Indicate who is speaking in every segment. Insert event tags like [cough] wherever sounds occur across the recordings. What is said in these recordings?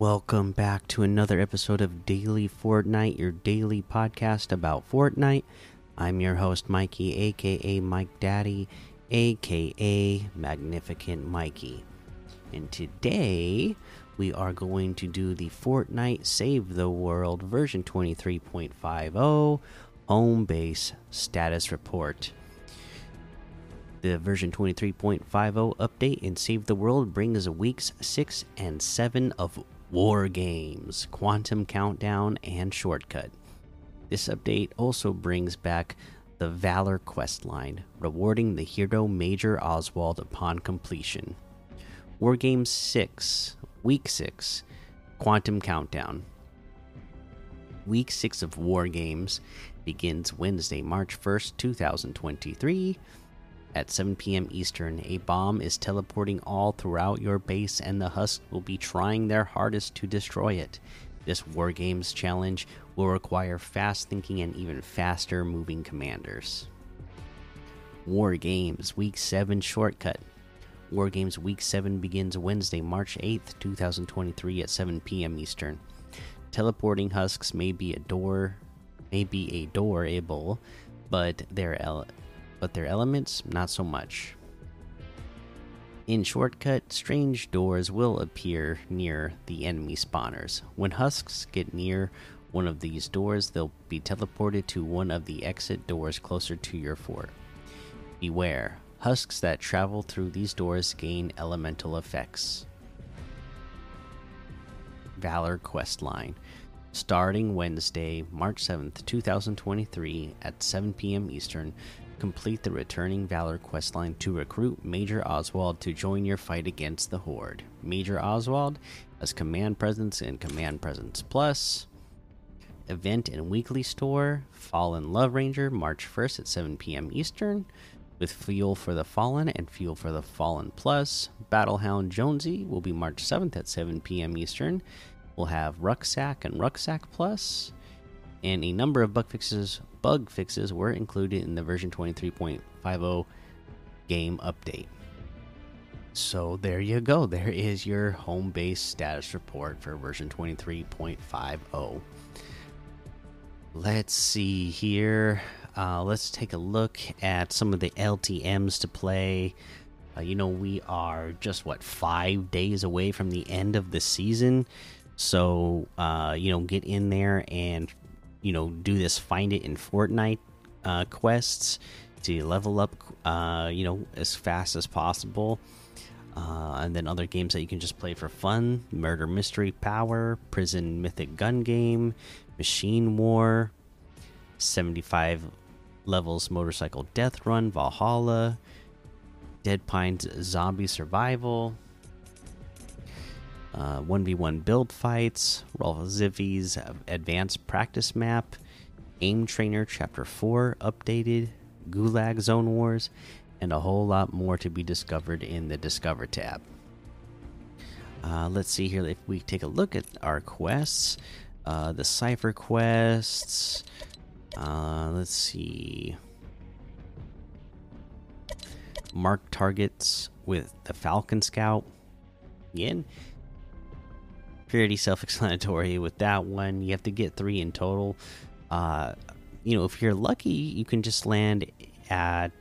Speaker 1: Welcome back to another episode of Daily Fortnite, your daily podcast about Fortnite. I'm your host, Mikey, aka Mike Daddy, aka Magnificent Mikey. And today we are going to do the Fortnite Save the World version 23.50 home base status report. The version 23.50 update in Save the World brings a weeks 6 and 7 of War Games, Quantum Countdown, and Shortcut. This update also brings back the Valor quest line, rewarding the hero Major Oswald upon completion. War Games 6, Week 6, Quantum Countdown. Week 6 of War Games begins Wednesday, March 1st, 2023 at 7 p.m. Eastern, a bomb is teleporting all throughout your base, and the Husks will be trying their hardest to destroy it. This War Games challenge will require fast thinking and even faster moving commanders. War Games Week 7 Shortcut War Games Week 7 begins Wednesday, March 8th, 2023 at 7 p.m. Eastern. Teleporting husks may be a door may be a doorable, but their but their elements not so much. In Shortcut, strange doors will appear near the enemy spawners. When husks get near one of these doors, they'll be teleported to one of the exit doors closer to your fort. Beware, husks that travel through these doors gain elemental effects. Valor Quest Line. Starting Wednesday, March 7th, 2023 at 7 p.m. Eastern, complete the returning Valor questline to recruit Major Oswald to join your fight against the Horde. Major Oswald has Command Presence and Command Presence Plus. Event and weekly store Fallen Love Ranger March 1st at 7 p.m. Eastern with Fuel for the Fallen and Fuel for the Fallen Plus. Battlehound Jonesy will be March 7th at 7 p.m. Eastern. We'll have Rucksack and Rucksack Plus and a number of bug fixes bug fixes were included in the version 23.50 game update. So there you go. There is your home base status report for version 23.50. Let's see here. Uh, let's take a look at some of the LTMs to play. Uh, you know, we are just what five days away from the end of the season. So, uh, you know, get in there and you know do this find it in Fortnite uh, quests to level up uh, you know as fast as possible. Uh, and then other games that you can just play for fun Murder Mystery Power, Prison Mythic Gun Game, Machine War, 75 levels Motorcycle Death Run, Valhalla, Dead Pines Zombie Survival, uh, 1v1 build fights, Rolf Zivvy's advanced practice map, Aim Trainer Chapter 4 updated, Gulag Zone Wars, and a whole lot more to be discovered in the Discover tab. Uh, let's see here if we take a look at our quests. Uh, the Cypher quests. Uh, let's see. Mark targets with the Falcon Scout. Again, pretty self-explanatory with that one. You have to get three in total. Uh, you know, if you're lucky, you can just land at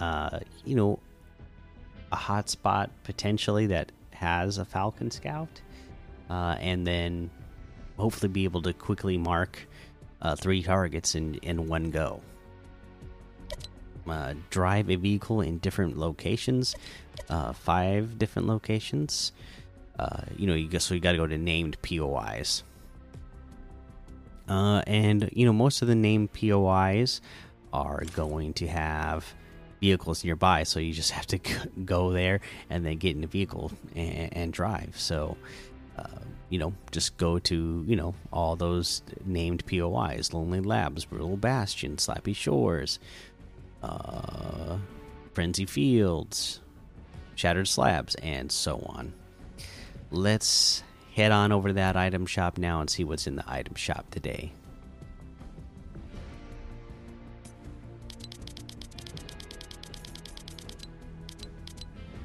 Speaker 1: uh, you know a hotspot potentially that has a Falcon Scout, uh, and then hopefully be able to quickly mark uh, three targets in in one go. Uh, drive a vehicle in different locations, uh, five different locations uh, you know, you so you got to go to named POIs. Uh, and you know, most of the named POIs are going to have vehicles nearby, so you just [laughs] have to go there and then get in the vehicle and, and drive. So, uh, you know, just go to you know all those named POIs: Lonely Labs, Brutal Bastion, Slappy Shores, uh, Frenzy Fields, Shattered Slabs, and so on let's head on over to that item shop now and see what's in the item shop today.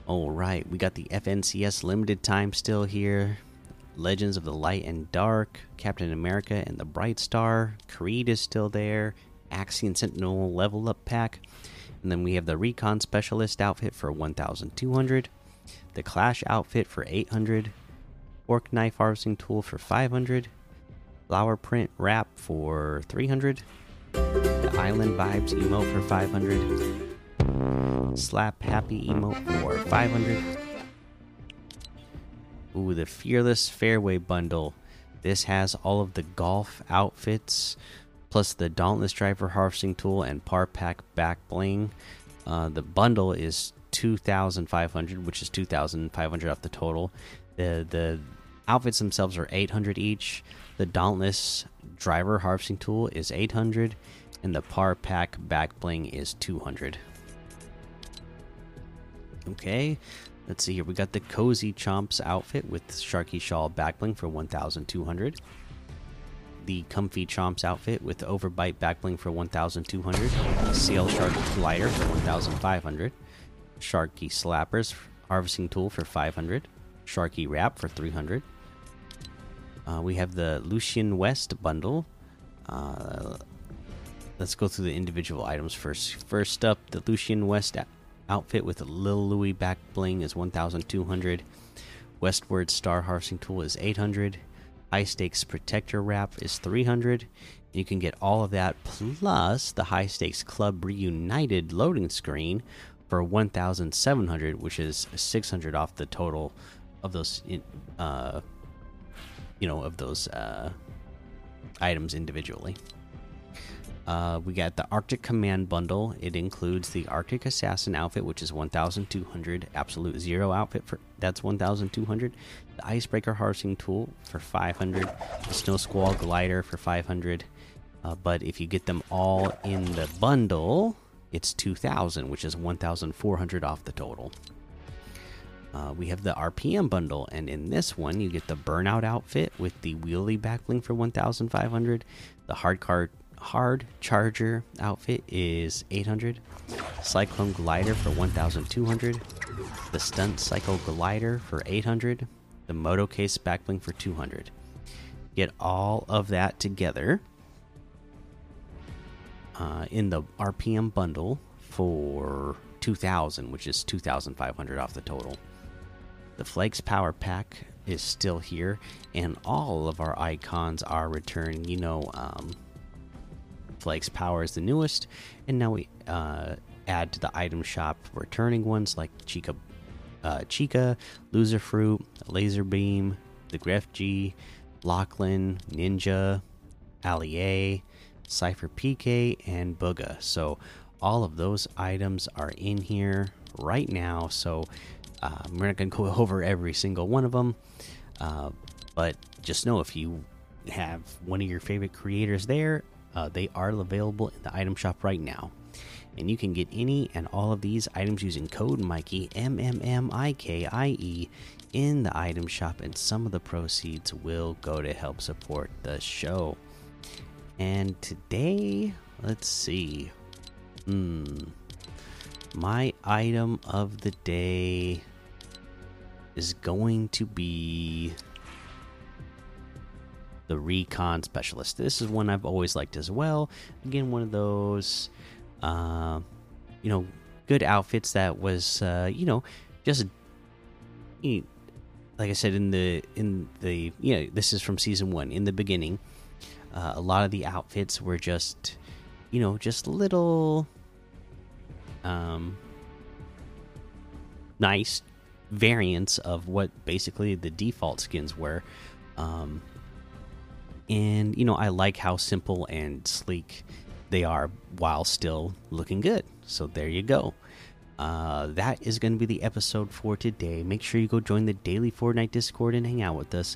Speaker 1: All right, we got the FNCS limited time still here. Legends of the Light and Dark, Captain America and the Bright Star, Creed is still there, Axion Sentinel level up pack, and then we have the Recon Specialist outfit for 1,200, the Clash outfit for 800, Fork Knife Harvesting Tool for 500, Flower Print Wrap for 300, the Island Vibes emote for 500, Slap Happy emote for 500. Ooh, the Fearless Fairway bundle. This has all of the golf outfits, plus the Dauntless Driver Harvesting Tool and Par Pack Back Bling. Uh, the bundle is 2,500, which is 2,500 off the total. The the outfits themselves are 800 each. The Dauntless Driver Harvesting Tool is 800, and the Par Pack Back Bling is 200. Okay, let's see here. We got the Cozy Chomps outfit with Sharky Shawl Backbling for 1,200. The Comfy Chomps outfit with Overbite Backbling for 1,200. Sail Shark Glider for 1,500. Sharky Slappers Harvesting Tool for 500. Sharky Wrap for 300. Uh, we have the Lucian West bundle. Uh, let's go through the individual items first. First up, the Lucian West outfit with a Lil Louis back bling is 1,200. Westward Star Harvesting Tool is 800. High Stakes Protector Wrap is 300. You can get all of that plus the High Stakes Club Reunited loading screen for 1,700, which is 600 off the total of those, uh, you know, of those uh, items individually. Uh, we got the Arctic Command bundle. It includes the Arctic Assassin outfit, which is 1,200. Absolute Zero outfit for that's 1,200. The Icebreaker Harvesting Tool for 500. The Snow Squall Glider for 500. Uh, but if you get them all in the bundle, it's 2,000, which is 1,400 off the total. Uh, we have the RPM bundle, and in this one, you get the Burnout outfit with the Wheelie Backbling for 1,500. The Hard Card hard charger outfit is 800 cyclone glider for 1200 the stunt cycle glider for 800 the moto case backbling for 200 get all of that together uh, in the rpm bundle for 2000 which is 2500 off the total. The flakes power pack is still here and all of our icons are returning. You know um, Flakes Power is the newest, and now we uh, add to the item shop returning ones like Chica, uh, Chica, Loser Fruit, Lazarbeam, the Grefg, Lachlan, Ninja, Allie, Cypher PK, and Bugha. So all of those items are in here right now. So uh, we're not going to go [laughs] over every single one of them, uh, but just know if you have one of your favorite creators there uh, they are available in the item shop right now. And you can get any and all of these items using code Mikey, M M M I K I E, in the item shop, and some of the proceeds will go to help support the show. And today, let's see. Hmm. My item of the day is going to be the recon specialist. This is one I've always liked as well. Again, one of those, uh, you know, good outfits that was, uh, you know, just you know, like I said in the in the you know this is from season one. In the beginning, uh, a lot of the outfits were just, you know, just little, um, nice variants of what basically the default skins were. Um, and you know I like how simple and sleek they are while still looking good. So there you go. Uh, that is going to be the episode for today. Make sure you go join the daily Fortnite Discord and hang out with us.